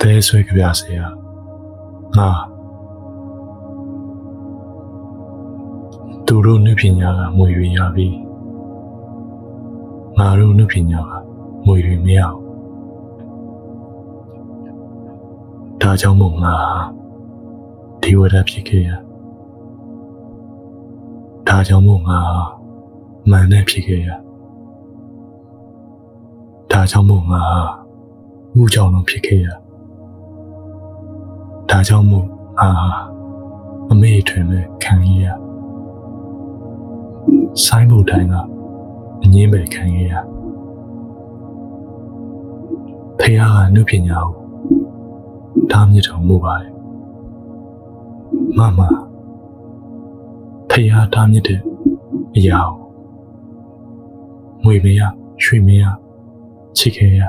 သဲဆွဲကြပြဆရာငါသူတို့နုပညာကမွေရရပြီငါတို့နုပညာကမွေရမရဘူးဒါကြောင့်မို့ငါဒီဝရဖြစ်ခဲ့ရဒါကြောင့်မို့ငါမန်နဲ့ဖြစ်ခဲ့ရဒါကြောင့်မို့ငါမှုကြောင့်လုံးဖြစ်ခဲ့ရဒါ ကြောင့်မို့ငါအမေထွင်မဲ့ခံရရဆိုင်ဘုတ်တိုင်းကအငင်းပဲခံရရဖះကနုပညာကိုဒါမြစ်တော်မူပါတယ်မမဖះဒါမြစ်တဲ့အရာကိုငွေမရရွှေမရချစ်ခဲ့ရ